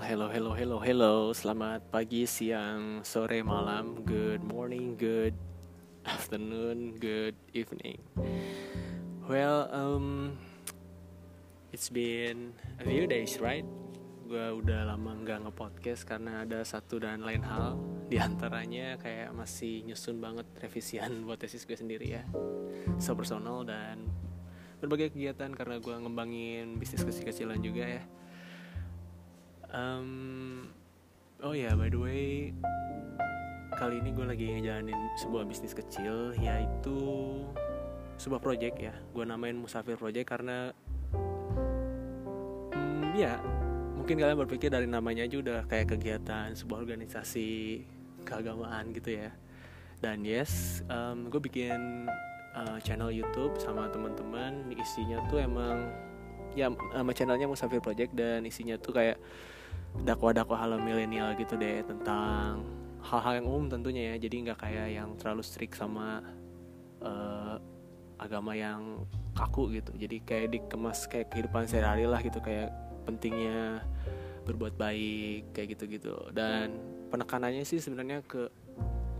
Well, hello, hello, hello, hello. Selamat pagi, siang, sore, malam. Good morning, good afternoon, good evening. Well, um, it's been a few days, right? Gue udah lama nggak nge-podcast karena ada satu dan lain hal. Di antaranya kayak masih nyusun banget revisian buat tesis gue sendiri ya. So personal dan berbagai kegiatan karena gue ngembangin bisnis kecil-kecilan juga ya um, oh ya by the way kali ini gue lagi ngejalanin sebuah bisnis kecil yaitu sebuah project ya. Gue namain Musafir Project karena hmm, ya mungkin kalian berpikir dari namanya aja udah kayak kegiatan sebuah organisasi keagamaan gitu ya. Dan yes um, gue bikin uh, channel YouTube sama teman-teman. Isinya tuh emang ya nama channelnya Musafir Project dan isinya tuh kayak dakwah-dakwah hal milenial gitu deh tentang hal-hal yang umum tentunya ya. Jadi nggak kayak yang terlalu strict sama uh, agama yang kaku gitu. Jadi kayak dikemas kayak kehidupan sehari-hari lah gitu kayak pentingnya berbuat baik kayak gitu-gitu. Dan penekanannya sih sebenarnya ke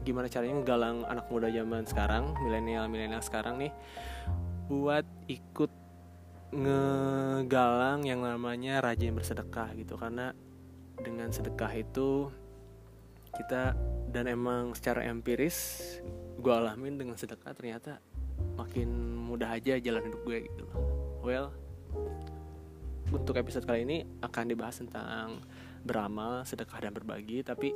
gimana caranya nggalang anak muda zaman sekarang milenial milenial sekarang nih buat ikut ngegalang yang namanya rajin bersedekah gitu. Karena dengan sedekah itu kita dan emang secara empiris gue alamin dengan sedekah ternyata makin mudah aja jalan hidup gue gitu loh. Well untuk episode kali ini akan dibahas tentang beramal sedekah dan berbagi. Tapi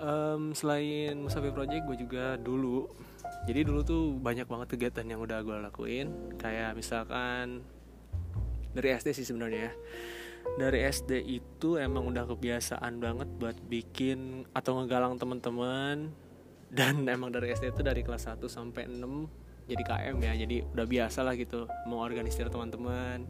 um, selain Musafir Project gue juga dulu. Jadi dulu tuh banyak banget kegiatan yang udah gue lakuin. Kayak misalkan dari SD sih sebenarnya ya dari SD itu emang udah kebiasaan banget buat bikin atau ngegalang teman-teman. Dan emang dari SD itu dari kelas 1 sampai 6 jadi KM ya. Jadi udah biasa lah gitu mau organisir teman-teman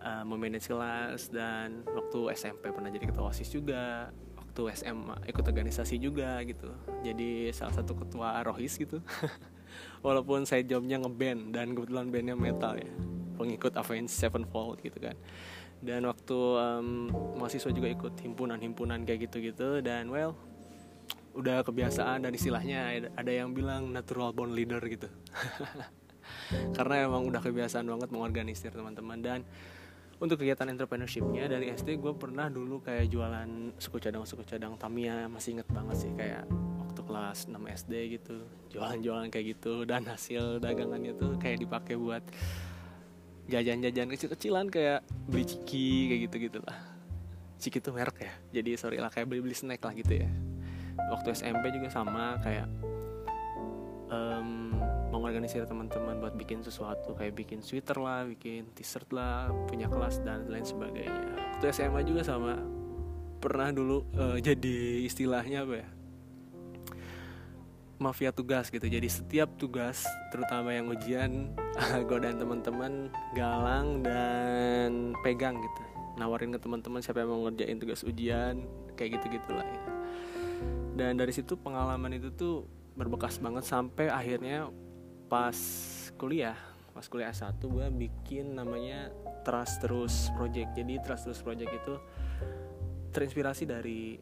uh, memanage kelas. Dan waktu SMP pernah jadi ketua OSIS juga waktu SMA ikut organisasi juga gitu. Jadi salah satu ketua rohis gitu. Walaupun saya jobnya ngeband dan kebetulan bandnya metal ya. Pengikut Avenged Sevenfold gitu kan dan waktu um, mahasiswa juga ikut himpunan-himpunan kayak gitu-gitu dan well udah kebiasaan dan istilahnya ada yang bilang natural born leader gitu. Karena emang udah kebiasaan banget mengorganisir teman-teman. Dan untuk kegiatan entrepreneurshipnya dari SD gue pernah dulu kayak jualan suku cadang suku cadang. Tamiya masih inget banget sih kayak waktu kelas 6 SD gitu. Jualan-jualan kayak gitu dan hasil dagangannya tuh kayak dipakai buat jajan-jajan kecil-kecilan kayak beli ciki kayak gitu-gitu lah. Ciki tuh merek ya. Jadi sorry lah kayak beli-beli snack lah gitu ya. Waktu SMP juga sama kayak um, mengorganisir teman-teman buat bikin sesuatu kayak bikin sweater lah bikin t-shirt lah punya kelas dan lain sebagainya. Waktu SMA juga sama. Pernah dulu uh, jadi istilahnya apa ya mafia tugas gitu. Jadi setiap tugas terutama yang ujian gue dan teman-teman galang dan pegang gitu. Nawarin ke teman-teman siapa yang mau ngerjain tugas ujian kayak gitu gitulah ya. dan dari situ pengalaman itu tuh berbekas banget sampai akhirnya pas kuliah pas kuliah S1 gue bikin namanya Trust Terus Project. Jadi Trust Terus Project itu terinspirasi dari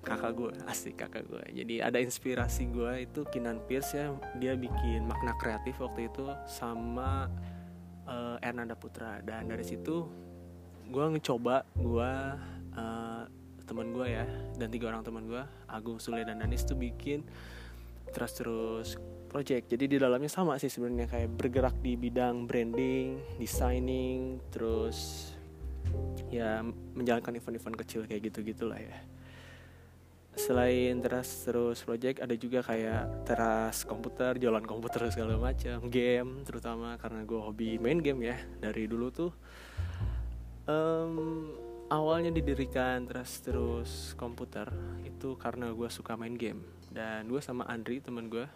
kakak gue asik kakak gue jadi ada inspirasi gue itu Kinan Pierce ya dia bikin makna kreatif waktu itu sama uh, Ernanda Putra. Dan dari situ gue ngecoba gue uh, teman gue ya dan tiga orang teman gue Agung Sule dan Danis tuh bikin terus terus project. Jadi di dalamnya sama sih sebenarnya kayak bergerak di bidang branding designing terus ya menjalankan event-event kecil kayak gitu gitulah ya selain teras terus project ada juga kayak teras komputer jualan komputer segala macam game terutama karena gue hobi main game ya dari dulu tuh. Um, awalnya didirikan teras terus komputer itu karena gue suka main game. Dan gue sama Andri teman gue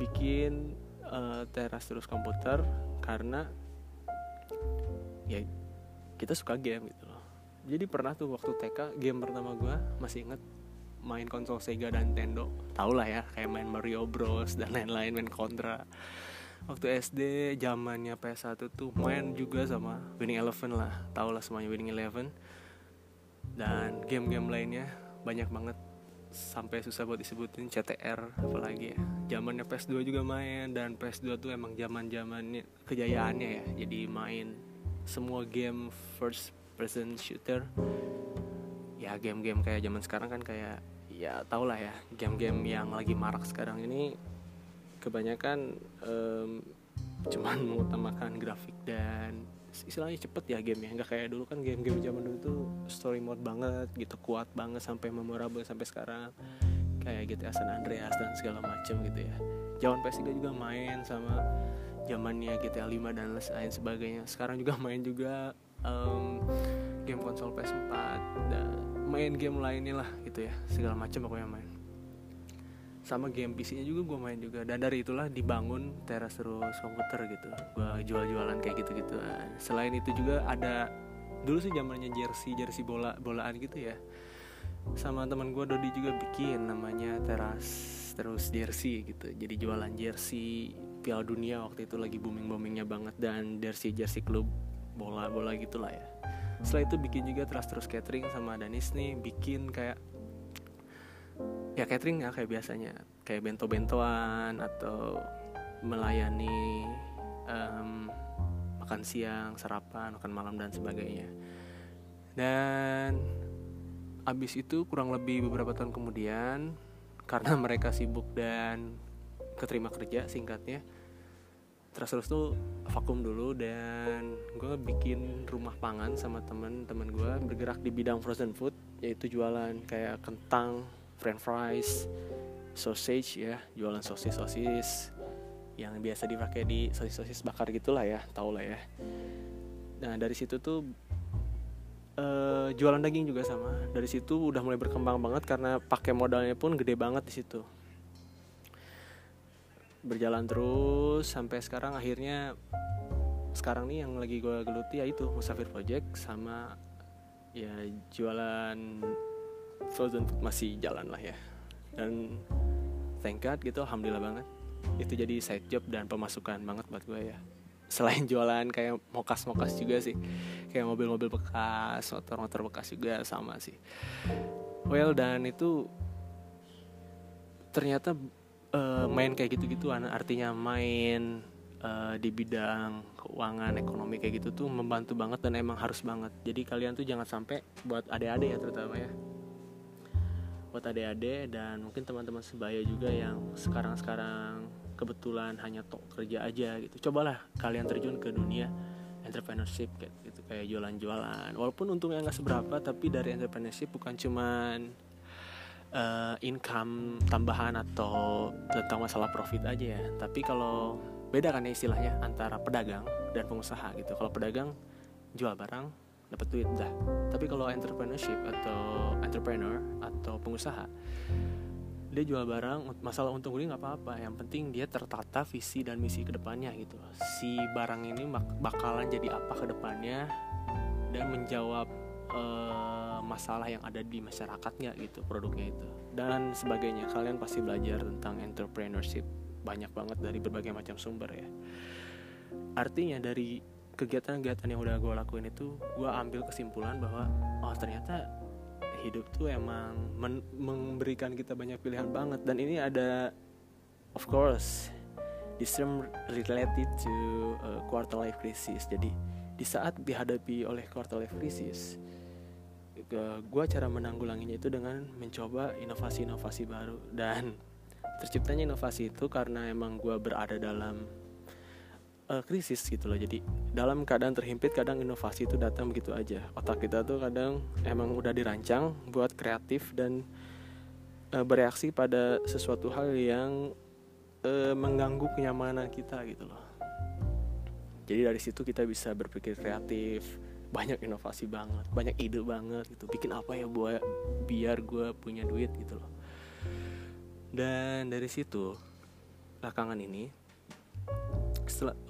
bikin uh, teras terus komputer karena ya kita suka game gitu loh. Jadi pernah tuh waktu TK game pertama gue masih inget main konsol Sega dan Nintendo. Tau lah ya kayak main Mario Bros dan lain-lain main Contra. Waktu SD zamannya PS1 tuh main juga sama Winning Eleven lah. Tau lah semuanya Winning Eleven. Dan game-game lainnya banyak banget. Sampai susah buat disebutin CTR apalagi ya. Zamannya PS2 juga main dan PS2 tuh emang zaman zamannya kejayaannya ya. Jadi main semua game first person shooter. Ya game-game kayak zaman sekarang kan kayak ya tau lah ya game-game yang lagi marak sekarang ini kebanyakan um, cuman mengutamakan grafik dan istilahnya cepet ya game ya. Nggak kayak dulu kan game-game zaman dulu tuh story mode banget gitu kuat banget sampai memorable sampai sekarang. Kayak GTA San Andreas dan segala macam gitu ya. Jawan PS3 juga main sama zamannya GTA 5 dan lain sebagainya. Sekarang juga main juga um, game konsol PS4 dan main game lainnya lah gitu ya. Segala macam aku yang main. Sama game PC-nya juga gue main juga. Dan dari itulah dibangun teras terus komputer gitu. Gue jual-jualan kayak gitu-gitu. Selain itu juga ada dulu sih zamannya jersey jersey bola bolaan gitu ya. Sama teman gue Dodi juga bikin namanya teras terus jersey gitu. Jadi jualan jersey Piala Dunia waktu itu lagi booming boomingnya banget. Dan jersey jersey klub bola bola gitulah ya setelah itu bikin juga terus terus catering sama Danis nih bikin kayak ya catering ya kayak biasanya kayak bento-bentoan atau melayani um, makan siang, sarapan, makan malam dan sebagainya. Dan abis itu kurang lebih beberapa tahun kemudian karena mereka sibuk dan keterima kerja singkatnya terus terus tuh vakum dulu dan gue bikin rumah pangan sama temen-temen gue bergerak di bidang frozen food yaitu jualan kayak kentang french fries sausage ya jualan sosis sosis yang biasa dipakai di sosis sosis bakar gitulah ya tau lah ya. Nah dari situ tuh uh, jualan daging juga sama. Dari situ udah mulai berkembang banget karena pakai modalnya pun gede banget di situ berjalan terus sampai sekarang. Akhirnya sekarang nih yang lagi gue geluti ya itu Musafir Project sama ya jualan frozen food masih jalan lah ya. Dan thank God gitu alhamdulillah banget. Itu jadi side job dan pemasukan banget buat gue ya. Selain jualan kayak mokas-mokas juga sih. Kayak mobil-mobil bekas motor-motor bekas juga sama sih. Well dan itu ternyata uh, main kayak gitu-gitu artinya main uh, di bidang keuangan ekonomi kayak gitu tuh membantu banget dan emang harus banget. Jadi kalian tuh jangan sampai buat adik-adik ya terutama ya. Buat adik-adik dan mungkin teman-teman sebaya juga yang sekarang-sekarang kebetulan hanya tok kerja aja gitu. Cobalah kalian terjun ke dunia entrepreneurship kayak gitu kayak jualan-jualan. Walaupun untungnya nggak seberapa tapi dari entrepreneurship bukan cuman uh, income tambahan atau tentang masalah profit aja ya. Tapi kalau beda kan ya istilahnya antara pedagang dan pengusaha gitu. Kalau pedagang jual barang dapat duit dah. Tapi kalau entrepreneurship atau entrepreneur atau pengusaha dia jual barang masalah untung rugi nggak apa-apa. Yang penting dia tertata visi dan misi ke depannya gitu. Si barang ini bakalan jadi apa ke depannya dan menjawab uh, masalah yang ada di masyarakatnya gitu produknya itu. Dan sebagainya. Kalian pasti belajar tentang entrepreneurship banyak banget dari berbagai macam sumber ya. Artinya dari kegiatan-kegiatan yang udah gue lakuin itu gue ambil kesimpulan bahwa oh ternyata hidup tuh emang memberikan kita banyak pilihan banget. Dan ini ada of course this term related to uh, quarter life crisis. Jadi di saat dihadapi oleh quarter life crisis gue cara menanggulanginya itu dengan mencoba inovasi-inovasi baru. Dan terciptanya inovasi itu karena emang gue berada dalam uh, krisis gitu loh. Jadi dalam keadaan terhimpit kadang inovasi itu datang begitu aja. Otak kita tuh kadang emang udah dirancang buat kreatif dan uh, bereaksi pada sesuatu hal yang uh, mengganggu kenyamanan kita gitu loh. Jadi dari situ kita bisa berpikir kreatif banyak inovasi banget banyak ide banget gitu. Bikin apa ya buat biar gue punya duit gitu loh. Dan dari situ belakangan ini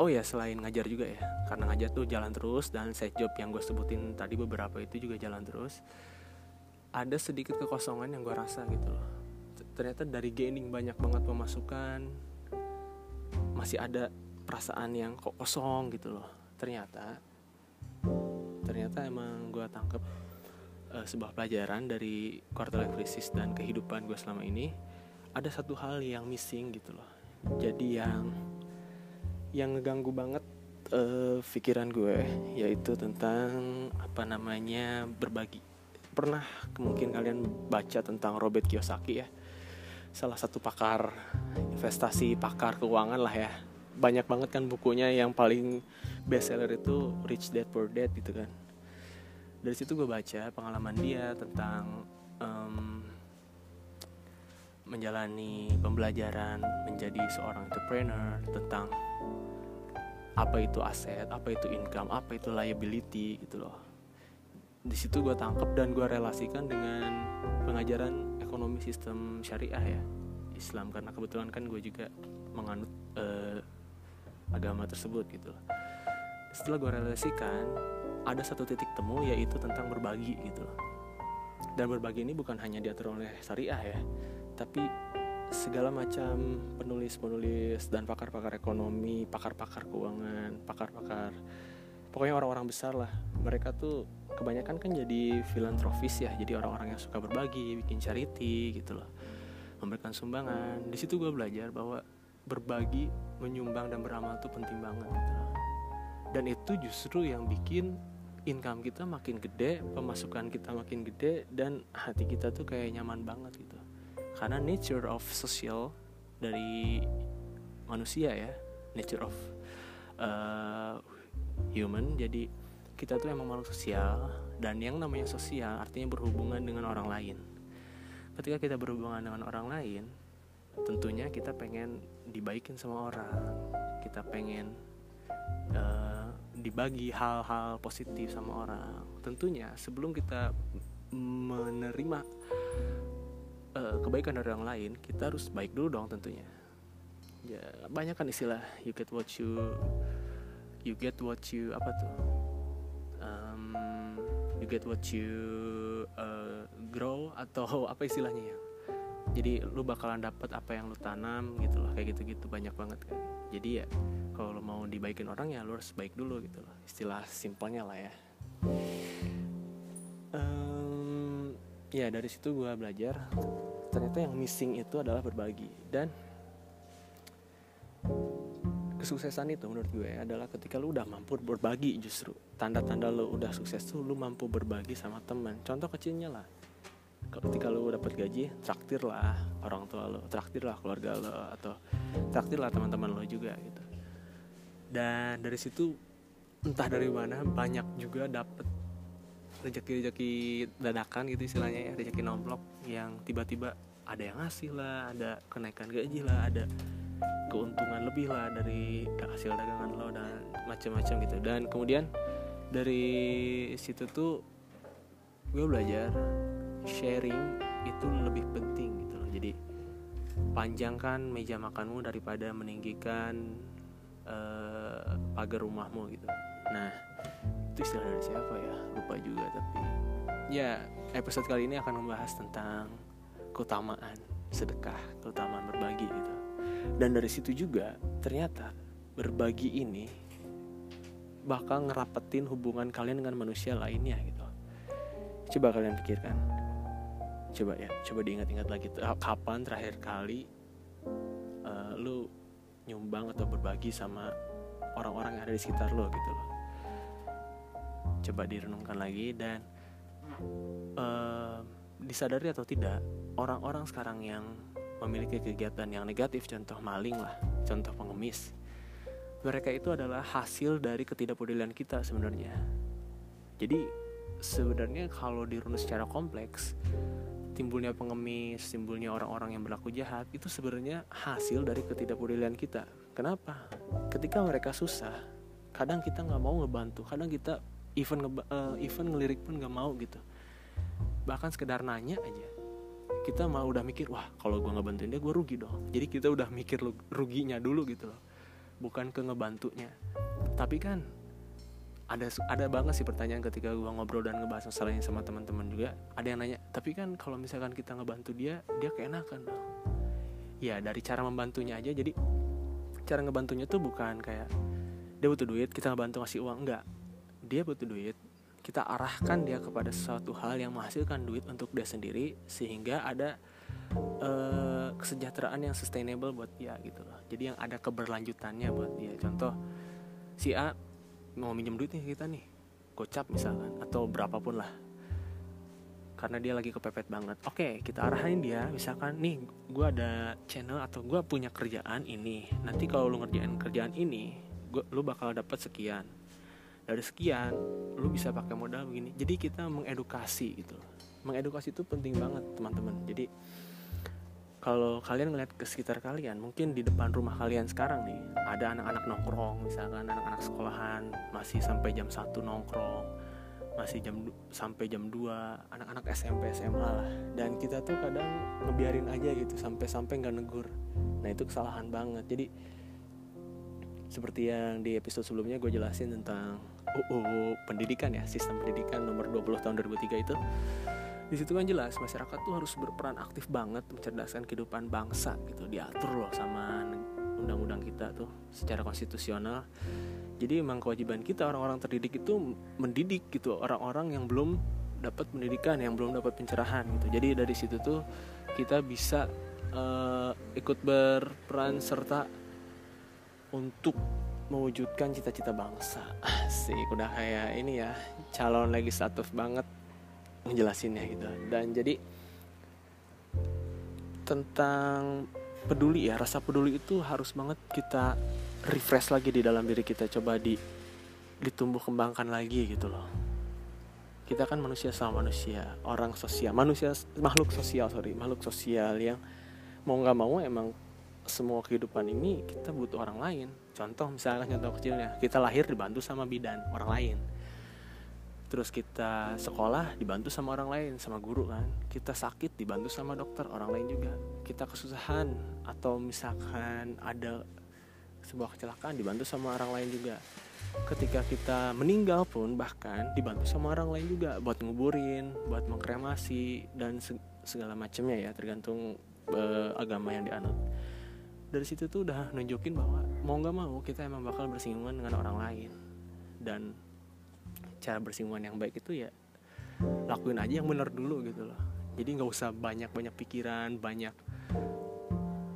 oh ya selain ngajar juga ya. Karena ngajar tuh jalan terus dan side job yang gue sebutin tadi beberapa itu juga jalan terus. Ada sedikit kekosongan yang gue rasa gitu loh. Ternyata dari gaining banyak banget pemasukan masih ada perasaan yang kok kosong gitu loh. Ternyata ternyata emang gue tangkep uh, sebuah pelajaran dari quarter life crisis dan kehidupan gue selama ini. Ada satu hal yang missing gitu loh. Jadi yang yang ngeganggu banget uh, pikiran gue yaitu tentang apa namanya berbagi. Pernah mungkin kalian baca tentang Robert Kiyosaki ya? Salah satu pakar investasi pakar keuangan lah ya. Banyak banget kan bukunya yang paling bestseller itu Rich Dad Poor Dad gitu kan. Dari situ gue baca pengalaman dia tentang um, menjalani pembelajaran menjadi seorang entrepreneur tentang apa itu aset, apa itu income, apa itu liability gitu loh. Di situ gue tangkap dan gue relasikan dengan pengajaran ekonomi sistem syariah ya. Islam karena kebetulan kan gue juga menganut uh, agama tersebut gitu loh setelah gue relasikan ada satu titik temu yaitu tentang berbagi gitu dan berbagi ini bukan hanya diatur oleh syariah ya tapi segala macam penulis-penulis dan pakar-pakar ekonomi, pakar-pakar keuangan, pakar-pakar pokoknya orang-orang besar lah. Mereka tuh kebanyakan kan jadi filantropis ya, jadi orang-orang yang suka berbagi, bikin charity gitu loh. Memberikan sumbangan. Di situ gue belajar bahwa berbagi, menyumbang dan beramal tuh penting banget gitu. Dan itu justru yang bikin income kita makin gede, pemasukan kita makin gede dan hati kita tuh kayak nyaman banget gitu. Karena nature of social dari manusia ya nature of uh, human. Jadi kita tuh emang makhluk sosial dan yang namanya sosial artinya berhubungan dengan orang lain. Ketika kita berhubungan dengan orang lain tentunya kita pengen dibaikin sama orang. Kita pengen dibagi hal-hal positif sama orang. Tentunya sebelum kita menerima uh, kebaikan dari orang lain kita harus baik dulu dong tentunya. Ya banyak kan istilah you get what you you get what you apa tuh? Um, you get what you uh, grow atau apa istilahnya ya jadi lu bakalan dapat apa yang lu tanam gitu loh kayak gitu-gitu banyak banget kan. Jadi ya kalau lu mau dibaikin orang ya lu harus baik dulu gitu loh. Istilah simpelnya lah ya. Um, ya dari situ gue belajar ternyata yang missing itu adalah berbagi. Dan kesuksesan itu menurut gue adalah ketika lu udah mampu berbagi justru. Tanda-tanda lu udah sukses tuh lu mampu berbagi sama teman. Contoh kecilnya lah ketika lu dapat gaji traktir lah orang tua lu. Traktir lah keluarga lu atau traktir lah teman-teman lu juga gitu. Dan dari situ entah dari mana banyak juga dapet rezeki-rezeki dadakan gitu istilahnya ya rezeki nomplok yang tiba-tiba ada yang ngasih lah ada kenaikan gaji lah ada keuntungan lebih lah dari hasil dagangan lo dan macam-macam gitu. Dan kemudian dari situ tuh gue belajar sharing itu lebih penting gitu loh. Jadi panjangkan meja makanmu daripada meninggikan uh, pagar rumahmu gitu. Nah itu istilah dari siapa ya? Lupa juga tapi ya episode kali ini akan membahas tentang keutamaan sedekah keutamaan berbagi gitu. Dan dari situ juga ternyata berbagi ini bakal ngerapetin hubungan kalian dengan manusia lainnya gitu. Coba kalian pikirkan coba ya coba diingat-ingat lagi. Kapan terakhir kali uh, lu nyumbang atau berbagi sama orang-orang yang ada di sekitar lo gitu loh. Coba direnungkan lagi dan uh, disadari atau tidak orang-orang sekarang yang memiliki kegiatan yang negatif contoh maling lah contoh pengemis mereka itu adalah hasil dari ketidakpedulian kita sebenarnya. Jadi sebenarnya kalau dirunut secara kompleks timbulnya pengemis timbulnya orang-orang yang berlaku jahat itu sebenarnya hasil dari ketidakpedulian kita. Kenapa? Ketika mereka susah kadang kita nggak mau ngebantu kadang kita even nge uh, even ngelirik pun gak mau gitu. Bahkan sekedar nanya aja kita malah udah mikir wah kalau gue ngebantuin dia gue rugi dong. Jadi kita udah mikir ruginya dulu gitu loh bukan ke ngebantunya. Tapi kan ada ada banget sih pertanyaan ketika gue ngobrol dan ngebahas masalahnya sama teman-teman juga. Ada yang nanya tapi kan kalau misalkan kita ngebantu dia dia keenakan dong. Ya dari cara membantunya aja. Jadi cara ngebantunya tuh bukan kayak dia butuh duit kita ngebantu ngasih uang. Enggak. Dia butuh duit kita arahkan dia kepada sesuatu hal yang menghasilkan duit untuk dia sendiri sehingga ada uh, kesejahteraan yang sustainable buat dia gitu loh. Jadi yang ada keberlanjutannya buat dia. Contoh si A mau minjem duit nih kita nih gocap misalkan atau berapapun lah. Karena dia lagi kepepet banget. Oke kita arahin dia misalkan nih gue ada channel atau gue punya kerjaan ini. Nanti kalau lu ngerjain kerjaan ini gua, lu bakal dapat sekian. Dari sekian lu bisa pakai modal begini. Jadi kita mengedukasi gitu. Mengedukasi itu penting banget teman-teman. Jadi kalau kalian ngeliat ke sekitar kalian mungkin di depan rumah kalian sekarang nih ada anak-anak nongkrong misalkan anak-anak sekolahan masih sampai jam satu nongkrong masih jam sampai jam 2 anak-anak SMP SMA lah. Dan kita tuh kadang ngebiarin aja gitu sampai-sampai nggak negur. Nah itu kesalahan banget. Jadi seperti yang di episode sebelumnya gue jelasin tentang UU pendidikan ya sistem pendidikan nomor 20 tahun 2003 itu di situ kan jelas masyarakat tuh harus berperan aktif banget mencerdaskan kehidupan bangsa gitu. Diatur loh sama undang-undang kita tuh secara konstitusional. Jadi emang kewajiban kita orang-orang terdidik itu mendidik gitu orang-orang yang belum dapat pendidikan yang belum dapat pencerahan gitu. Jadi dari situ tuh kita bisa uh, ikut berperan serta untuk mewujudkan cita-cita bangsa. Sih udah kayak ini ya calon legislatif banget ngejelasinnya gitu. Dan jadi tentang peduli ya rasa peduli itu harus banget kita refresh lagi di dalam diri kita coba di ditumbuh kembangkan lagi gitu loh. Kita kan manusia sama manusia orang sosial manusia makhluk sosial sorry makhluk sosial yang mau nggak mau emang semua kehidupan ini kita butuh orang lain. Contoh misalnya contoh kecilnya kita lahir dibantu sama bidan orang lain terus kita sekolah dibantu sama orang lain sama guru kan. Kita sakit dibantu sama dokter orang lain juga. Kita kesusahan atau misalkan ada sebuah kecelakaan dibantu sama orang lain juga. Ketika kita meninggal pun bahkan dibantu sama orang lain juga buat nguburin buat mengkremasi dan segala macamnya ya tergantung uh, agama yang dianut. Dari situ tuh udah nunjukin bahwa mau nggak mau kita emang bakal bersinggungan dengan orang lain. Dan cara bersinggungan yang baik itu ya lakuin aja yang benar dulu gitu loh. Jadi nggak usah banyak banyak pikiran banyak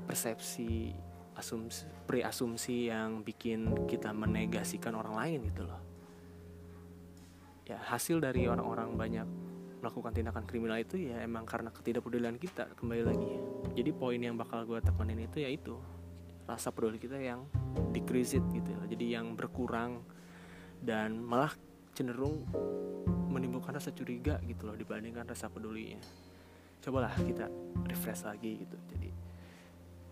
persepsi asumsi pre-asumsi yang bikin kita menegasikan orang lain gitu loh. Ya hasil dari orang-orang banyak melakukan tindakan kriminal itu ya emang karena ketidakpedulian kita kembali lagi jadi poin yang bakal gue tekanin itu yaitu rasa peduli kita yang decrease gitu ya. jadi yang berkurang dan malah cenderung menimbulkan rasa curiga gitu loh dibandingkan rasa pedulinya. Cobalah kita refresh lagi gitu. Jadi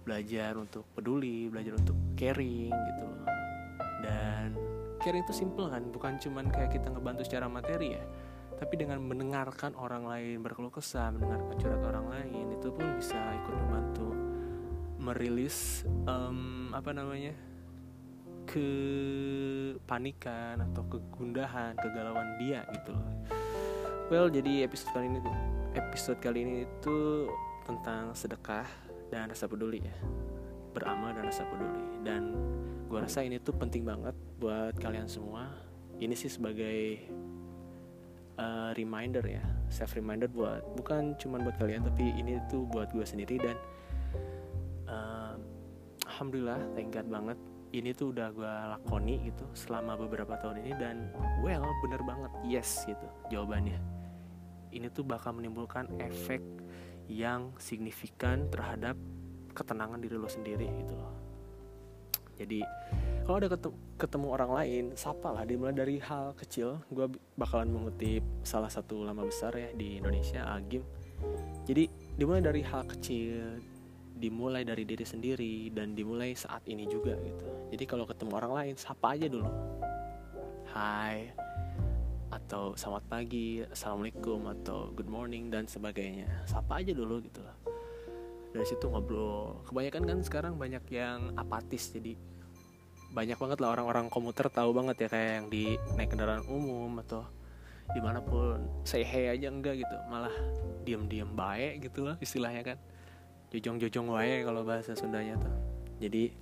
belajar untuk peduli belajar untuk caring gitu loh. Dan caring itu simple kan bukan cuman kayak kita ngebantu secara materi ya tapi dengan mendengarkan orang lain berkeluh kesah mendengarkan curhat orang lain itu pun bisa ikut membantu merilis um, apa namanya kepanikan atau kegundahan kegalauan dia gitu loh. Well jadi episode kali ini episode kali ini itu tentang sedekah dan rasa peduli ya. Beramal dan rasa peduli. Dan gue rasa ini tuh penting banget buat kalian semua. Ini sih sebagai uh, reminder ya self reminder buat bukan cuma buat kalian tapi ini tuh buat gue sendiri dan uh, alhamdulillah thank God banget ini tuh udah gue lakoni gitu selama beberapa tahun ini dan well bener banget. Yes gitu jawabannya. Ini tuh bakal menimbulkan efek yang signifikan terhadap ketenangan diri lo sendiri gitu loh. Jadi kalau ada ketemu, orang lain sapa lah dimulai dari hal kecil. Gue bakalan mengutip salah satu lama besar ya di Indonesia Agim. Jadi dimulai dari hal kecil dimulai dari diri sendiri dan dimulai saat ini juga gitu. Jadi kalau ketemu orang lain sapa aja dulu. Hai atau selamat pagi assalamualaikum atau good morning dan sebagainya. Sapa aja dulu gitu loh dari situ ngobrol. Kebanyakan kan sekarang banyak yang apatis jadi banyak banget lah orang-orang komuter tahu banget ya kayak yang di naik kendaraan umum atau di mana pun. Say hey aja enggak gitu malah diem-diem baik gitu loh istilahnya kan jojong-jojong wae kalau bahasa Sundanya tuh. Jadi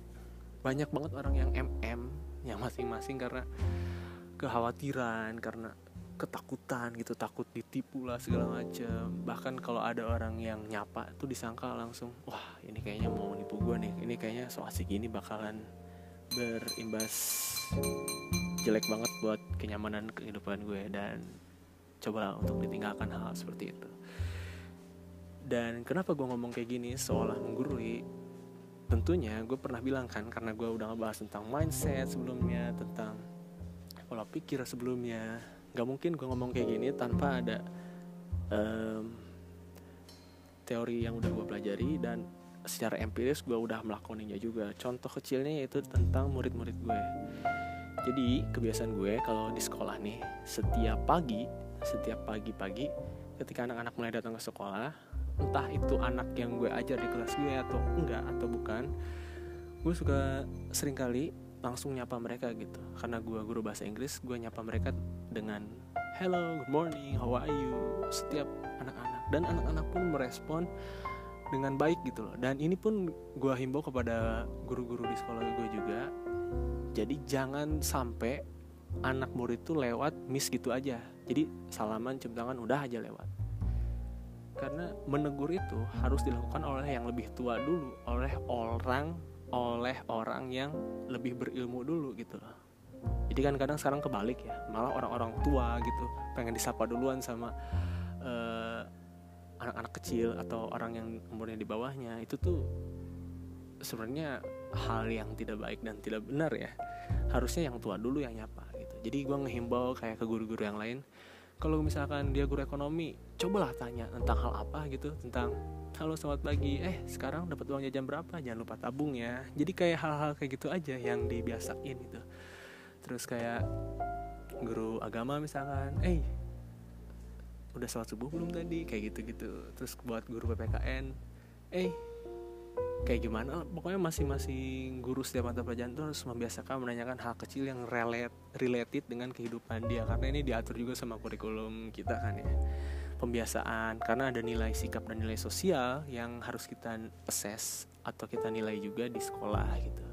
banyak banget orang yang MM yang masing-masing karena kekhawatiran karena ketakutan gitu takut ditipu lah segala macam bahkan kalau ada orang yang nyapa tuh disangka langsung wah ini kayaknya mau nipu gue nih. Ini kayaknya so asik gini bakalan berimbas jelek banget buat kenyamanan kehidupan gue. Dan coba untuk ditinggalkan hal seperti itu dan kenapa gue ngomong kayak gini? Seolah menggurui. Tentunya gue pernah bilang kan karena gue udah ngebahas tentang mindset sebelumnya tentang pola pikir sebelumnya. Nggak mungkin gue ngomong kayak gini tanpa ada um, teori yang udah gue pelajari dan secara empiris gue udah melakoninya juga. Contoh kecilnya yaitu tentang murid-murid gue jadi kebiasaan gue kalau di sekolah nih setiap pagi setiap pagi-pagi ketika anak-anak mulai datang ke sekolah entah itu anak yang gue ajar di kelas gue atau enggak atau bukan gue suka sering kali langsung nyapa mereka gitu. Karena gue guru bahasa Inggris gue nyapa mereka dengan hello good morning how are you? Setiap anak-anak. Dan anak-anak pun merespon dengan baik gitu loh. Dan ini pun gue himbau kepada guru-guru di sekolah gue juga. Jadi jangan sampai anak murid tuh lewat miss gitu aja. Jadi salaman cium tangan udah aja lewat karena menegur itu harus dilakukan oleh yang lebih tua dulu oleh orang oleh orang yang lebih berilmu dulu gitu loh. Jadi kan kadang sekarang kebalik ya malah orang-orang tua gitu pengen disapa duluan sama uh, anak-anak kecil atau orang yang umurnya di bawahnya. Itu tuh sebenarnya hal yang tidak baik dan tidak benar ya. Harusnya yang tua dulu yang nyapa gitu. Jadi gue ngehimbau kayak ke guru-guru yang lain kalau misalkan dia guru ekonomi cobalah tanya tentang hal apa gitu tentang halo selamat pagi. Eh sekarang dapat uang jajan berapa? Jangan lupa tabung ya. Jadi kayak hal-hal kayak gitu aja yang dibiasain gitu. Terus kayak guru agama misalkan eh udah sholat subuh belum tadi? Kayak gitu-gitu. Terus buat guru PPKN eh kayak gimana pokoknya masing-masing guru setiap mata pelajaran itu harus membiasakan menanyakan hal kecil yang relate related dengan kehidupan dia. Karena ini diatur juga sama kurikulum kita kan ya. Pembiasaan karena ada nilai sikap dan nilai sosial yang harus kita assess atau kita nilai juga di sekolah gitu.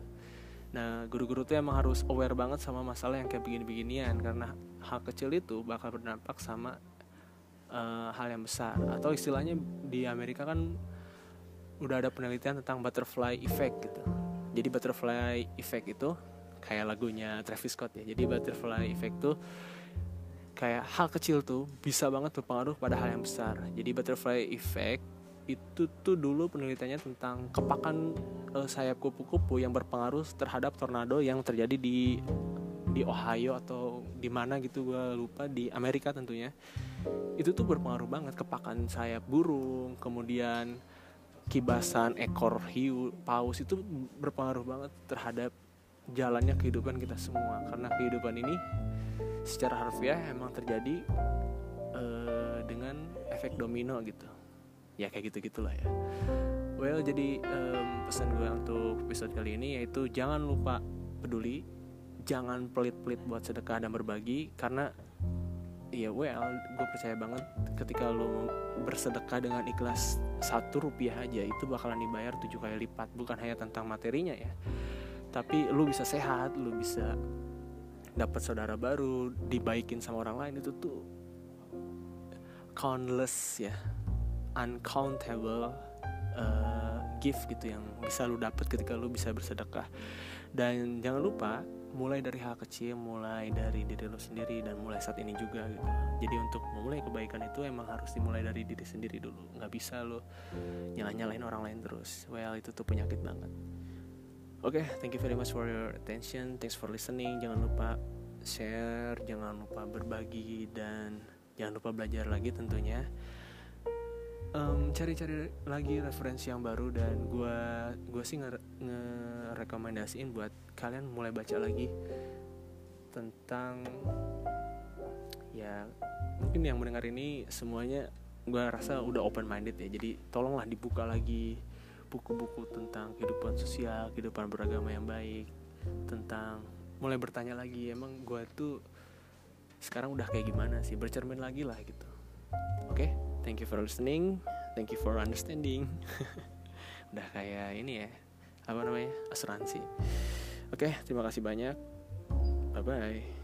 Nah, guru-guru tuh emang harus aware banget sama masalah yang kayak begini-beginian. Karena hal kecil itu bakal berdampak sama uh, hal yang besar. Atau istilahnya di Amerika kan udah ada penelitian tentang butterfly effect gitu. Jadi butterfly effect itu kayak lagunya Travis Scott ya. Jadi butterfly effect tuh kayak hal kecil tuh bisa banget berpengaruh pada hal yang besar. Jadi butterfly effect itu tuh dulu penelitiannya tentang kepakan uh, sayap kupu-kupu yang berpengaruh terhadap tornado yang terjadi di di Ohio atau di mana gitu gue lupa di Amerika tentunya itu tuh berpengaruh banget kepakan sayap burung kemudian kibasan ekor hiu paus itu berpengaruh banget terhadap jalannya kehidupan kita semua. Karena kehidupan ini secara harfiah emang terjadi uh, dengan efek domino gitu. Ya kayak gitu gitulah ya. Well jadi um, pesan gue untuk episode kali ini yaitu jangan lupa peduli jangan pelit-pelit buat sedekah dan berbagi karena ya well gue percaya banget ketika lo bersedekah dengan ikhlas satu rupiah aja itu bakalan dibayar tujuh kali lipat. Bukan hanya tentang materinya ya. Tapi lo bisa sehat lo bisa dapat saudara baru dibaikin sama orang lain itu tuh countless ya uncountable uh, gift gitu yang bisa lu dapat ketika lu bisa bersedekah. Dan jangan lupa mulai dari hal kecil mulai dari diri lu sendiri dan mulai saat ini juga gitu jadi untuk memulai kebaikan itu emang harus dimulai dari diri sendiri dulu nggak bisa lu nyala nyalain orang lain terus well itu tuh penyakit banget Oke, okay, thank you very much for your attention. Thanks for listening. Jangan lupa share, jangan lupa berbagi dan jangan lupa belajar lagi tentunya. Um, cari-cari lagi referensi yang baru dan gue gue sih nge-rekomendasiin buat kalian mulai baca lagi tentang ya mungkin yang mendengar ini semuanya gue rasa udah open minded ya jadi tolonglah dibuka lagi buku-buku tentang kehidupan sosial, kehidupan beragama yang baik, tentang mulai bertanya lagi emang gue tuh sekarang udah kayak gimana sih bercermin lagi lah gitu. Oke, okay? Thank you for listening, thank you for understanding. udah kayak ini ya apa namanya asuransi. Oke, okay, terima kasih banyak. Bye bye.